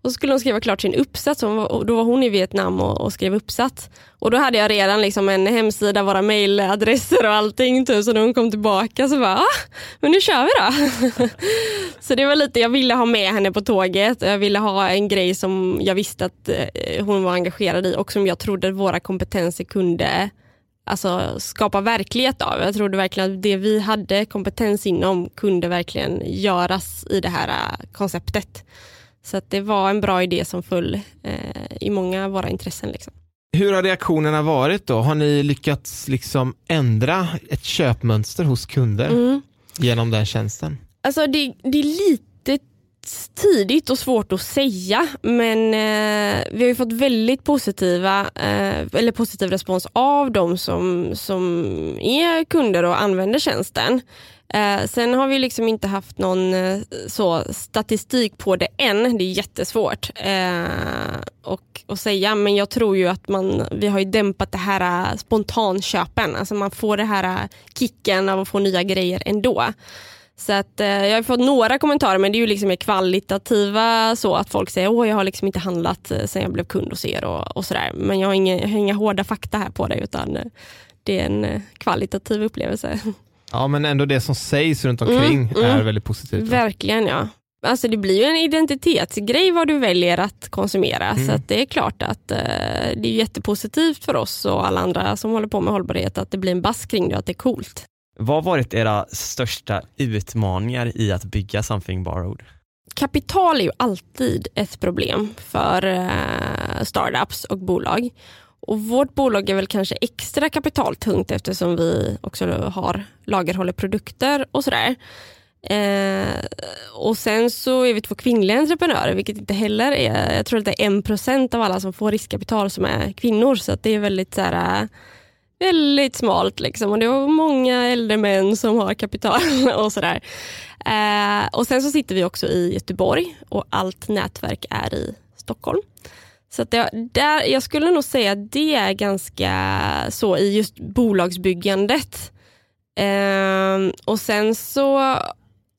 Och så skulle hon skriva klart sin uppsats. Och då var hon i Vietnam och, och skrev uppsats. Och då hade jag redan liksom en hemsida, våra mailadresser och allting. Typ. Så när hon kom tillbaka så bara, ah, men nu kör vi då. *laughs* så det var lite, jag ville ha med henne på tåget. Jag ville ha en grej som jag visste att eh, hon var engagerad i och som jag trodde våra kompetenser kunde alltså, skapa verklighet av. Jag trodde verkligen att det vi hade kompetens inom kunde verkligen göras i det här eh, konceptet. Så att det var en bra idé som föll eh, i många av våra intressen. Liksom. Hur har reaktionerna varit då? Har ni lyckats liksom ändra ett köpmönster hos kunder Mm. genom den tjänsten? Alltså det, det är lite tidigt och svårt att säga men eh, vi har ju fått väldigt positiva, eh, eller positiv respons av de som, som är kunder och använder tjänsten. Eh, sen har vi liksom inte haft någon eh, så statistik på det än, det är jättesvårt eh, och, att säga men jag tror ju att man, vi har ju dämpat det här eh, spontanköpen, alltså man får det här eh, kicken av att få nya grejer ändå. Så att, eh, jag har fått några kommentarer men det är ju liksom mer kvalitativa så att folk säger åh jag har liksom inte handlat eh, sen jag blev kund hos er och, och sådär. Men jag har, inga, jag har inga hårda fakta här på det utan eh, det är en kvalitativ upplevelse. *laughs* Ja, men ändå det som sägs runt omkring Mm, mm. är väldigt positivt. va? Verkligen ja. Alltså det blir ju en identitetsgrej vad du väljer att konsumera. Mm. Så att det är klart att eh, det är jättepositivt för oss och alla andra som håller på med hållbarhet att det blir en bass kring det och att det är coolt. Vad har varit era största utmaningar i att bygga Something Borrowed? kapital är ju alltid ett problem för eh, startups och bolag. Och vårt bolag är väl kanske extra kapitaltungt eftersom vi också har lagerhåller produkter och sådär. Eh, och sen så är vi två kvinnliga entreprenörer vilket inte heller är, jag tror att det är en procent av alla som får riskkapital som är kvinnor så att det är väldigt så här, eh, väldigt smalt liksom och det är många äldre män som har kapital *laughs* och sådär. Eh, och sen så sitter vi också i Göteborg och allt nätverk är i Stockholm. Så att det, där, jag skulle nog säga att det är ganska så i just bolagsbyggandet. Eh, och sen så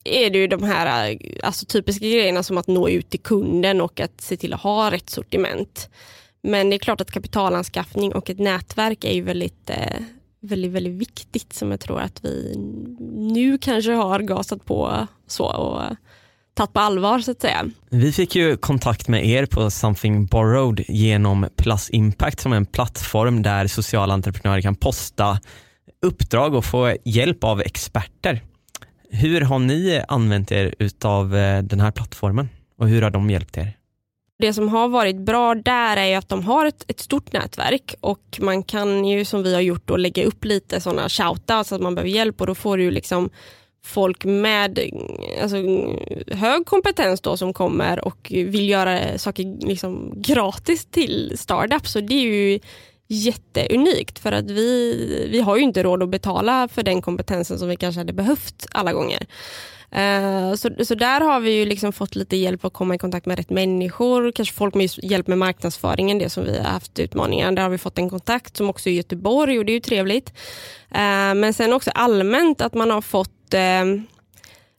är det ju de här alltså typiska grejerna som att nå ut till kunden och att se till att ha rätt sortiment. Men det är klart att kapitalanskaffning och ett nätverk är ju väldigt, eh, väldigt, väldigt viktigt som jag tror att vi nu kanske har gasat på så och tagit på allvar så att säga. Vi fick ju kontakt med er på Something Borrowed genom Plus Impact som är en plattform där sociala entreprenörer kan posta uppdrag och få hjälp av experter. Hur har ni använt er utav eh, den här plattformen och hur har de hjälpt er? Det som har varit bra där är ju att de har ett, ett stort nätverk och man kan ju som vi har gjort då lägga upp lite sådana shoutouts att man behöver hjälp och då får du liksom folk med alltså, hög kompetens då som kommer och vill göra saker liksom gratis till startups. Så det är ju jätteunikt för att vi, vi har ju inte råd att betala för den kompetensen som vi kanske hade behövt alla gånger. Uh, så, så där har vi ju liksom fått lite hjälp att komma i kontakt med rätt människor, kanske folk med hjälp med marknadsföringen, det som vi har haft utmaningar. Där har vi fått en kontakt som också är i Göteborg och det är ju trevligt. Uh, men sen också allmänt att man har fått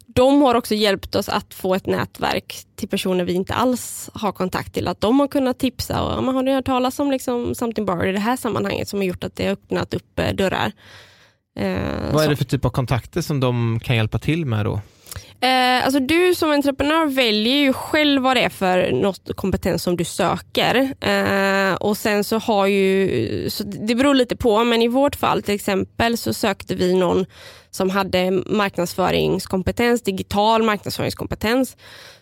de har också hjälpt oss att få ett nätverk till personer vi inte alls har kontakt till. Att de har kunnat tipsa. Och, man har ni hört talas om liksom something bar i det här sammanhanget som har gjort att det har öppnat upp dörrar. Eh, Vad är det för typ av kontakter som de kan hjälpa till med då? Eh, alltså du som entreprenör väljer ju själv vad det är för något kompetens som du söker. Eh, och sen så har ju, så det beror lite på, men i vårt fall till exempel så sökte vi någon som hade marknadsföringskompetens, digital marknadsföringskompetens.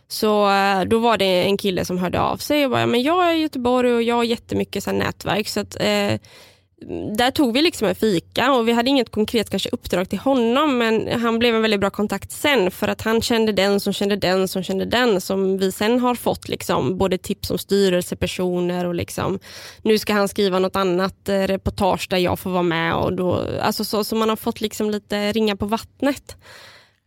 Så eh, då var det en kille som hörde av sig och bara, men jag är i Göteborg och jag har jättemycket så nätverk. Så att, eh, där tog vi liksom en fika och vi hade inget konkret kanske uppdrag till honom men han blev en väldigt bra kontakt sen för att han kände den som kände den som kände den som vi sen har fått liksom både tips om styrelsepersoner och liksom nu ska han skriva något annat eh, reportage där jag får vara med och då, alltså så, så man har fått liksom lite ringa på vattnet.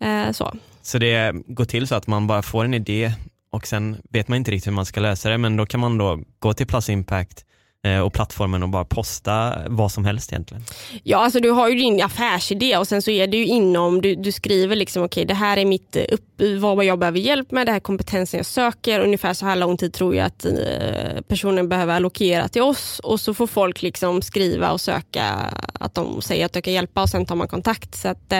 Eh, så. så det går till så att man bara får en idé och sen vet man inte riktigt hur man ska lösa det men då kan man då gå till Plus Impact Eh, och plattformen och bara posta vad som helst egentligen? Ja, alltså du har ju din affärsidé och sen så är det ju inom, du, du skriver liksom okej okay, det här är mitt eh, upp, vad jag behöver hjälp med, det här är kompetensen jag söker, ungefär så här lång tid tror jag att eh, personen behöver allokera till oss och så får folk liksom skriva och söka att de säger att de kan hjälpa och sen tar man kontakt. Så att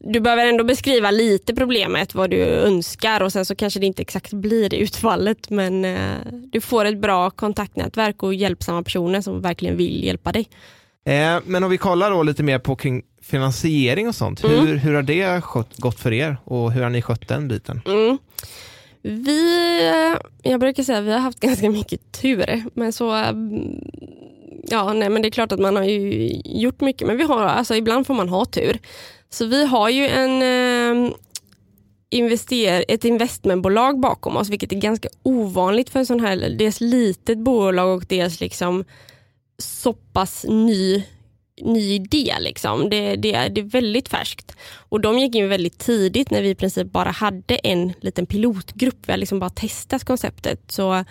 du behöver ändå beskriva lite problemet, vad du önskar och sen så kanske det inte exakt blir utfallet men eh, du får ett bra kontaktnätverk och hjälpsamma personer som verkligen vill hjälpa dig. Eh, men om vi kollar då lite mer på kring finansiering och sånt, mm. hur, hur har det gått för er och hur har ni skött den biten? Mm. Vi, jag brukar säga att vi har haft *laughs* ganska mycket tur, men så Ja, nej, men det är klart att man har ju gjort mycket, men vi har, alltså, ibland får man ha tur. Så vi har ju en eh, invester ett investmentbolag bakom oss, vilket är ganska ovanligt för en sån här, dels litet bolag och dels liksom så pass ny, ny idé. Liksom. Det, det, det är väldigt färskt. Och de gick in väldigt tidigt när vi i princip bara hade en liten pilotgrupp. Vi har liksom bara testat konceptet. Så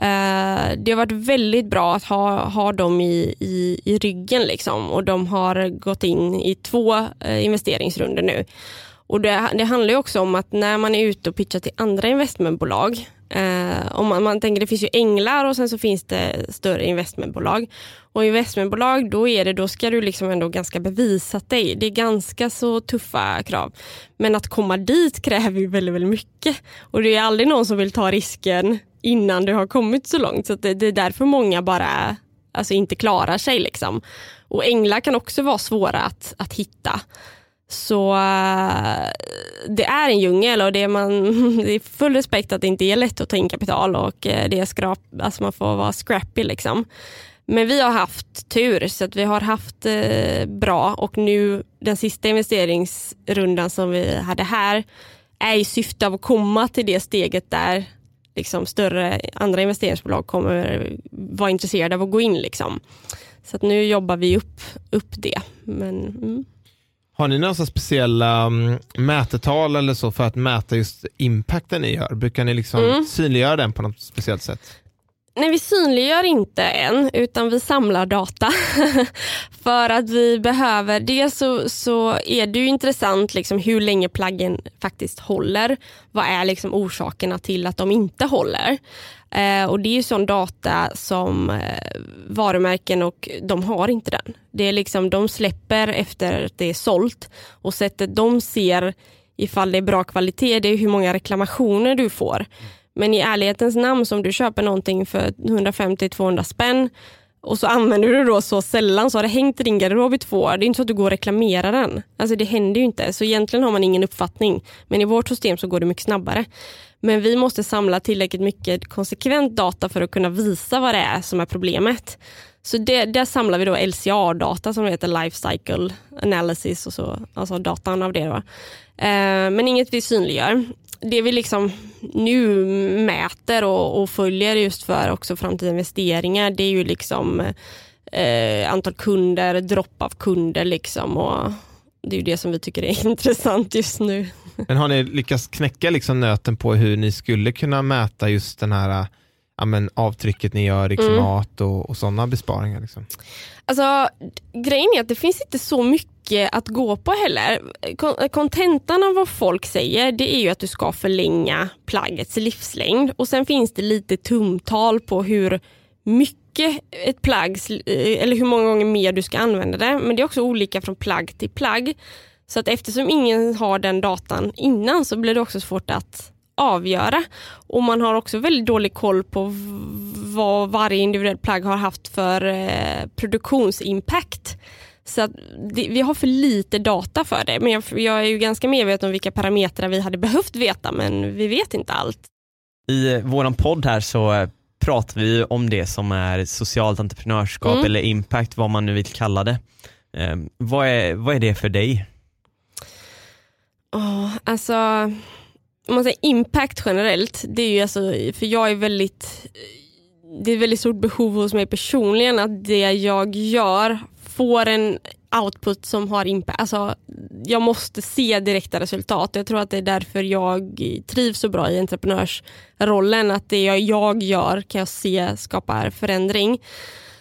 Eh, det har varit väldigt bra att ha, ha dem i, i, i ryggen liksom. och de har gått in i två uh, investeringsrunder nu. Och det, det handlar också om att när man är ute och pitchar till andra investmentbolag, eh, om man, man tänker det finns ju änglar och sen så finns det större investmentbolag. Och investmentbolag, då, är det, då ska du liksom ändå ganska bevisat dig. Det är ganska så tuffa krav. Men att komma dit kräver ju väldigt, väldigt mycket. Och det är aldrig någon som vill ta risken innan du har kommit så långt. Så det, det, är därför många bara alltså inte klarar sig. Liksom. Och änglar kan också vara svåra att, att hitta. Så eh, det är en djungel och det är, man, *laughs* det är full respekt att det inte är lätt att ta in kapital och eh, det är skrap, alltså man får vara scrappy. Liksom. Men vi har haft tur så att vi har haft eh, bra och nu den sista investeringsrundan som vi hade här är i syfte av att komma till det steget där liksom, större andra investeringsbolag kommer vara intresserade av att gå in. Liksom. Så att nu jobbar vi upp, upp det. Men, mm. Har ni några speciella um, mätetal eller så för att mäta just impacten ni gör? Brukar ni liksom mm. synliggöra den på något speciellt sätt? Nej, vi synliggör inte än, utan vi samlar data. *laughs* för att vi behöver, dels så, så är det ju intressant liksom hur länge plaggen faktiskt håller. Vad är liksom orsakerna till att de inte håller? Eh, och Det är sån data som eh, varumärken och de har inte den. Det är liksom, de släpper efter att det är sålt och sättet de ser ifall det är bra kvalitet, det är hur många reklamationer du får. Men i ärlighetens namn, om du köper någonting för 150-200 spänn och så använder du det då så sällan så har det hängt i din garderob i två år. Det är inte så att du går och reklamerar den. Alltså det händer ju inte. Så egentligen har man ingen uppfattning. Men i vårt system så går det mycket snabbare. Men vi måste samla tillräckligt mycket konsekvent data för att kunna visa vad det är som är problemet. Så det, där samlar vi då LCA-data som heter Life Cycle Analysis och så, alltså datan av det. Då. Eh, men inget vi synliggör. Det vi liksom nu mäter och, och följer just för också framtida investeringar det är ju liksom eh, antal kunder, dropp av kunder liksom och det är ju det som vi tycker är *laughs* intressant just nu. Men har ni lyckats knäcka liksom nöten på hur ni skulle kunna mäta just den här ja, men, avtrycket ni gör i Mm. klimat och, och sådana besparingar? Liksom? Alltså, grejen är att det finns inte så mycket att gå på heller. Kon- Kontentan av vad folk säger det är ju att du ska förlänga plaggets livslängd och sen finns det lite tumtal på hur mycket ett plagg, eller hur många gånger mer du ska använda det. Men det är också olika från plagg till plagg. Så att eftersom ingen har den datan innan så blir det också svårt att avgöra. Och man har också väldigt dålig koll på vad varje individuellt plagg har haft för eh, produktionsimpact. Så det, vi har för lite data för det. Men jag, jag är ju ganska medveten om vilka parametrar vi hade behövt veta men vi vet inte allt. I eh, våran podd här så eh, pratar vi om det som är socialt entreprenörskap Mm. eller impact, vad man nu vill kalla det. Eh, vad, är, vad är det för dig? Oh, alltså, om man säger impact generellt, det är ju alltså, för jag är väldigt, det är ett väldigt stort behov hos mig personligen att det jag gör får en output som har impact. Alltså, jag måste se direkta resultat. Jag tror att det är därför jag trivs så bra i entreprenörsrollen. Att det jag gör kan jag se skapar förändring.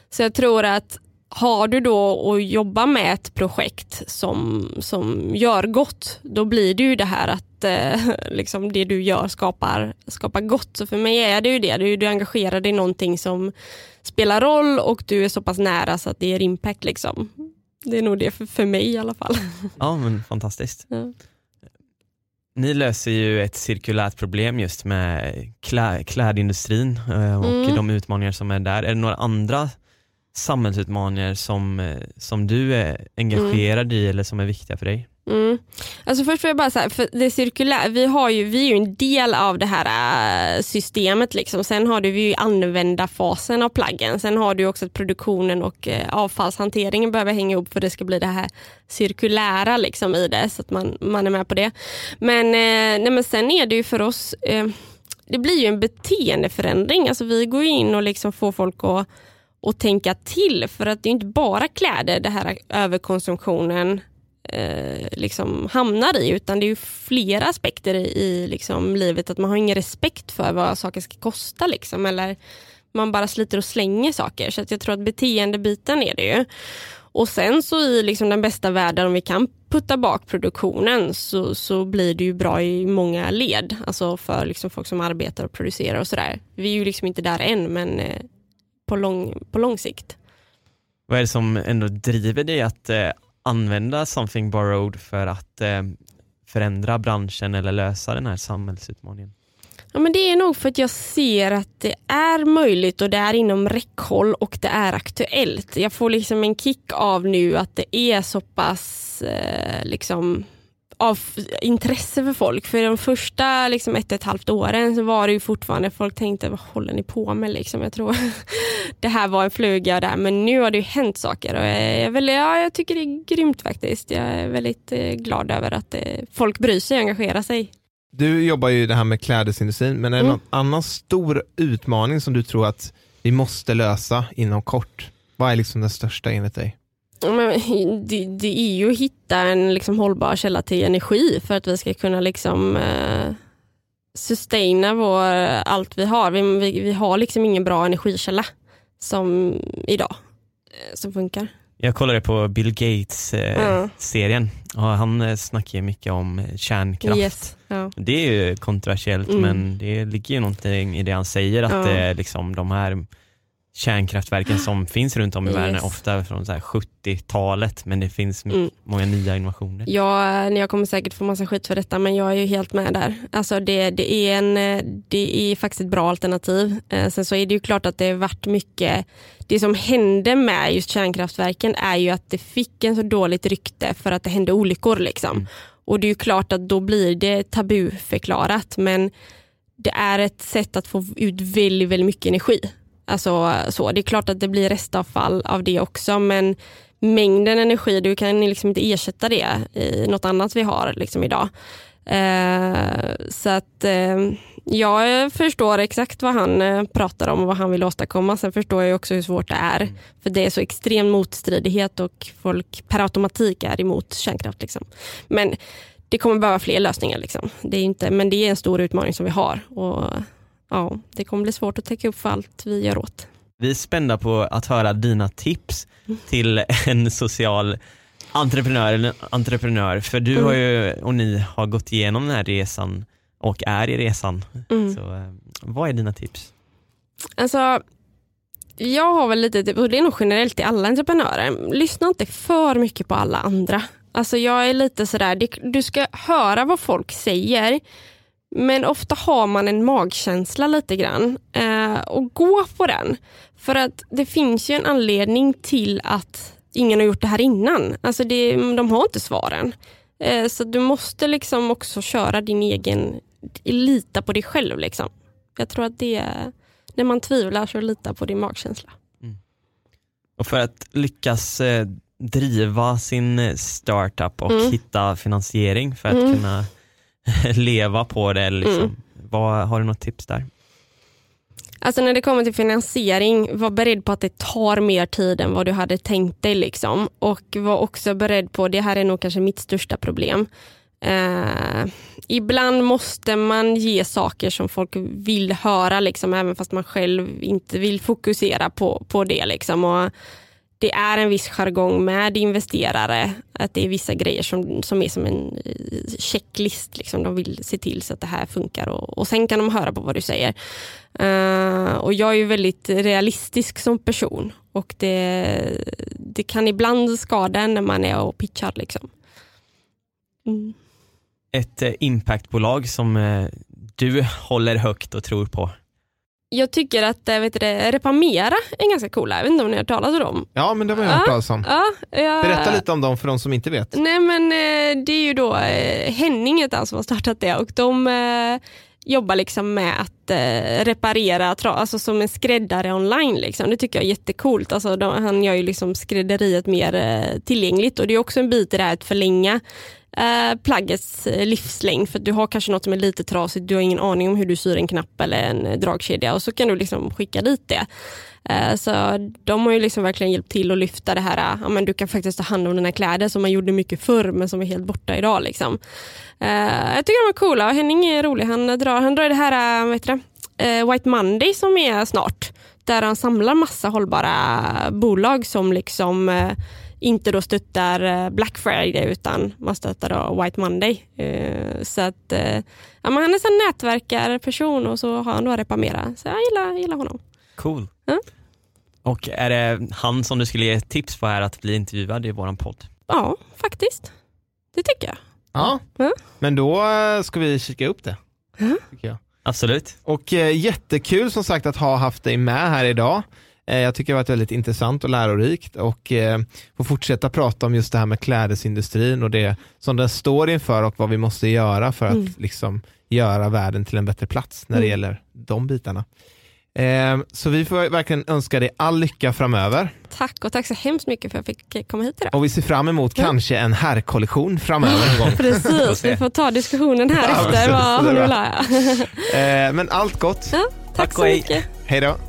Så jag tror att har du då att jobba med ett projekt som, som gör gott, då blir det ju det här att eh, *laughs* liksom det du gör skapar, skapar gott. Så för mig är det ju det, du, du är engagerad i någonting som spelar roll och du är så pass nära så att det ger impact. Liksom. Det är nog det för, för mig i alla fall. *laughs* Ja men fantastiskt. Ja. Ni löser ju ett cirkulärt problem just med klä, klädindustrin eh, och Mm. de utmaningar som är där. Är det några andra samhällsutmaningar som, eh, som du är engagerad i eller som är viktiga för dig? Mm. Alltså först vill jag bara säga, för det cirkulära, vi, har ju, vi är ju en del av det här äh, systemet. Liksom. Sen har du ju användarfasen av plaggen. Sen har du också att produktionen och äh, avfallshanteringen behöver hänga ihop för det ska bli det här cirkulära liksom, i det. Så att man, man är med på det. Men, äh, nej, men sen är det ju för oss, det blir ju en beteendeförändring. Alltså vi går ju in och liksom får folk att och tänka till för att det är inte bara kläder det här överkonsumtionen eh, liksom hamnar i utan det är ju flera aspekter i, i liksom livet att man har ingen respekt för vad saker ska kosta liksom eller man bara sliter och slänger saker så att jag tror att beteendebiten är det ju. Och sen så i liksom den bästa världen om vi kan putta bak produktionen så, så blir det ju bra i många led. Alltså för liksom folk som arbetar och producerar och sådär. Vi är ju liksom inte där än men eh, på, lång, på lång sikt. Vad är det som ändå driver dig att eh, använda something borrowed för att eh, förändra branschen eller lösa den här samhällsutmaningen? Ja, men det är nog för att jag ser att det är möjligt och det är inom räckhåll och det är aktuellt. Jag får liksom en kick av nu att det är så pass eh, liksom av intresse för folk. För de första liksom, ett och ett halvt åren så var det ju fortfarande folk tänkte vad håller ni på med? Liksom. Jag tror *laughs* det här var en fluga där men nu har det ju hänt saker och jag, är väldigt, ja, jag tycker det är grymt faktiskt. Jag är väldigt eh, glad över att eh, folk bryr sig och engagerar sig. Du jobbar ju det här med klädesindustrin, men är det Mm. någon annan stor utmaning som du tror att vi måste lösa inom kort? Vad är liksom den största enligt dig? Men *laughs* det, det är ju att hitta en liksom hållbar källa till energi för att vi ska kunna liksom, eh, sustaina vår, allt vi har. Vi, vi, vi har liksom ingen bra energikälla som idag eh, som funkar. Jag kollade på Bill Gates-serien Ja. och han eh, snackar ju mycket om eh, kärnkraft. Yes. Ja. Det är ju kontroversiellt Mm. men det ligger ju någonting i det han säger att Ja. är liksom de här kärnkraftverken som *gasps* finns runt om i världen är ofta från så här 70-talet men det finns Mm. många nya innovationer. Jag, jag kommer säkert få massa skit för detta men jag är ju helt med där. Alltså det, det, är en, eh, det är faktiskt ett bra alternativ. Eh, sen så är det ju klart att det har varit mycket, det som hände med just kärnkraftverken är ju att det fick en så dåligt rykte för att det hände olyckor. Liksom. Mm. Och det är ju klart att då blir det tabuförklarat men det är ett sätt att få ut väldigt, väldigt mycket energi. Alltså, så. Det är klart att det blir restavfall av det också men mängden energi, du kan liksom inte ersätta det i något annat vi har liksom idag. Eh, så att eh, jag förstår exakt vad han eh, pratar om och vad han vill åstadkomma. Sen förstår jag också hur svårt det är. Mm. För det är så extrem motstridighet och folk per automatik är emot kärnkraft. Liksom. Men det kommer behöva fler lösningar. Liksom. Det är inte, men det är en stor utmaning som vi har. Och, ja, det kommer bli svårt att täcka upp för allt vi gör åt. Vi är spända på att höra dina tips mm. till en social entreprenör eller entreprenör. För du mm. har ju, och ni har gått igenom den här resan och är i resan. Mm. Så, eh, vad är dina tips? Alltså, jag har väl lite, och det är nog generellt till alla entreprenörer, lyssna inte för mycket på alla andra. Alltså jag är lite sådär, du ska höra vad folk säger, men ofta har man en magkänsla lite grann eh, och gå på den. För att det finns ju en anledning till att ingen har gjort det här innan. Alltså det, de har inte svaren. Eh, så du måste liksom också köra din egen, lita på dig själv. Liksom. Jag tror att det är, när man tvivlar så lita på din magkänsla. Mm. Och för att lyckas eh, driva sin eh, startup och mm. hitta finansiering för att mm. kunna *laughs* leva på det, liksom. Mm. Vad, har du något tips där? Alltså när det kommer till finansiering, var beredd på att det tar mer tid än vad du hade tänkt dig. Liksom. Och var också beredd på, det här är nog kanske mitt största problem. Eh, ibland måste man ge saker som folk vill höra, liksom, även fast man själv inte vill fokusera på, på det. Liksom. Och det är en viss jargong med investerare, att det är vissa grejer som, som är som en eh, checklist. Liksom. De vill se till så att det här funkar och, och sen kan de höra på vad du säger. Uh, och jag är ju väldigt realistisk som person och det, det kan ibland skada när man är och pitchar. Liksom. Mm. Ett eh, impactbolag som du håller högt och tror på? Jag tycker att eh, vet du, Repamera är ganska coola. Jag vet inte om ni har talat om dem? Ja, men det har jag hört talas om. Ja, ja, Berätta lite om dem för de som inte vet. Nej, men eh, det är ju då eh, Henning heter han som har startat det och de jobbar liksom med att reparera, alltså som en skräddare online. Liksom. Det tycker jag är jättecoolt. Alltså, de, han gör ju liksom skrädderiet mer tillgängligt och det är också en bit i det här att förlänga eh, plaggets eh, livslängd. För du har kanske något som är lite trasigt, du har ingen aning om hur du syr en knapp eller en eh, dragkedja och så kan du liksom skicka dit det. Eh, så de har ju liksom verkligen hjälpt till att lyfta det här, eh, ja, men du kan faktiskt ta hand om dina kläder som man gjorde mycket förr men som är helt borta idag. Liksom. Eh, jag tycker de är coola och Henning är rolig. Han drar, han drar det här vad heter det? White Monday som är snart. Där han samlar massa hållbara bolag som liksom inte då stöttar eh, Black Friday utan man stöttar då White Monday. Eh, så att eh, ja, han är en nätverkarperson och så har han då Repamera. Så jag gillar, gillar honom. Cool. Ja. Och är det han som du skulle ge tips på här att bli intervjuad i våran podd? Ja, faktiskt. Det tycker jag. Ja, ja. men då ska vi kika upp det. Ja. jag. Absolut. Och jättekul som sagt att ha haft dig med här idag. Eh, jag tycker det har varit väldigt intressant och lärorikt och eh, få fortsätta prata om just det här med klädesindustrin och det som den står inför och vad vi måste göra för att mm. liksom göra världen till en bättre plats när det mm. gäller de bitarna. Eh, så vi får verkligen önska dig all lycka framöver. Tack och tack så hemskt mycket för att jag fick komma hit idag. Och vi ser fram emot ja. kanske en herrkollektion framöver en gång. *laughs* Precis, vi får ta diskussionen här ja, efter vad hon vill ha. Men allt gott. Ja, tack, tack så mycket. Hej då.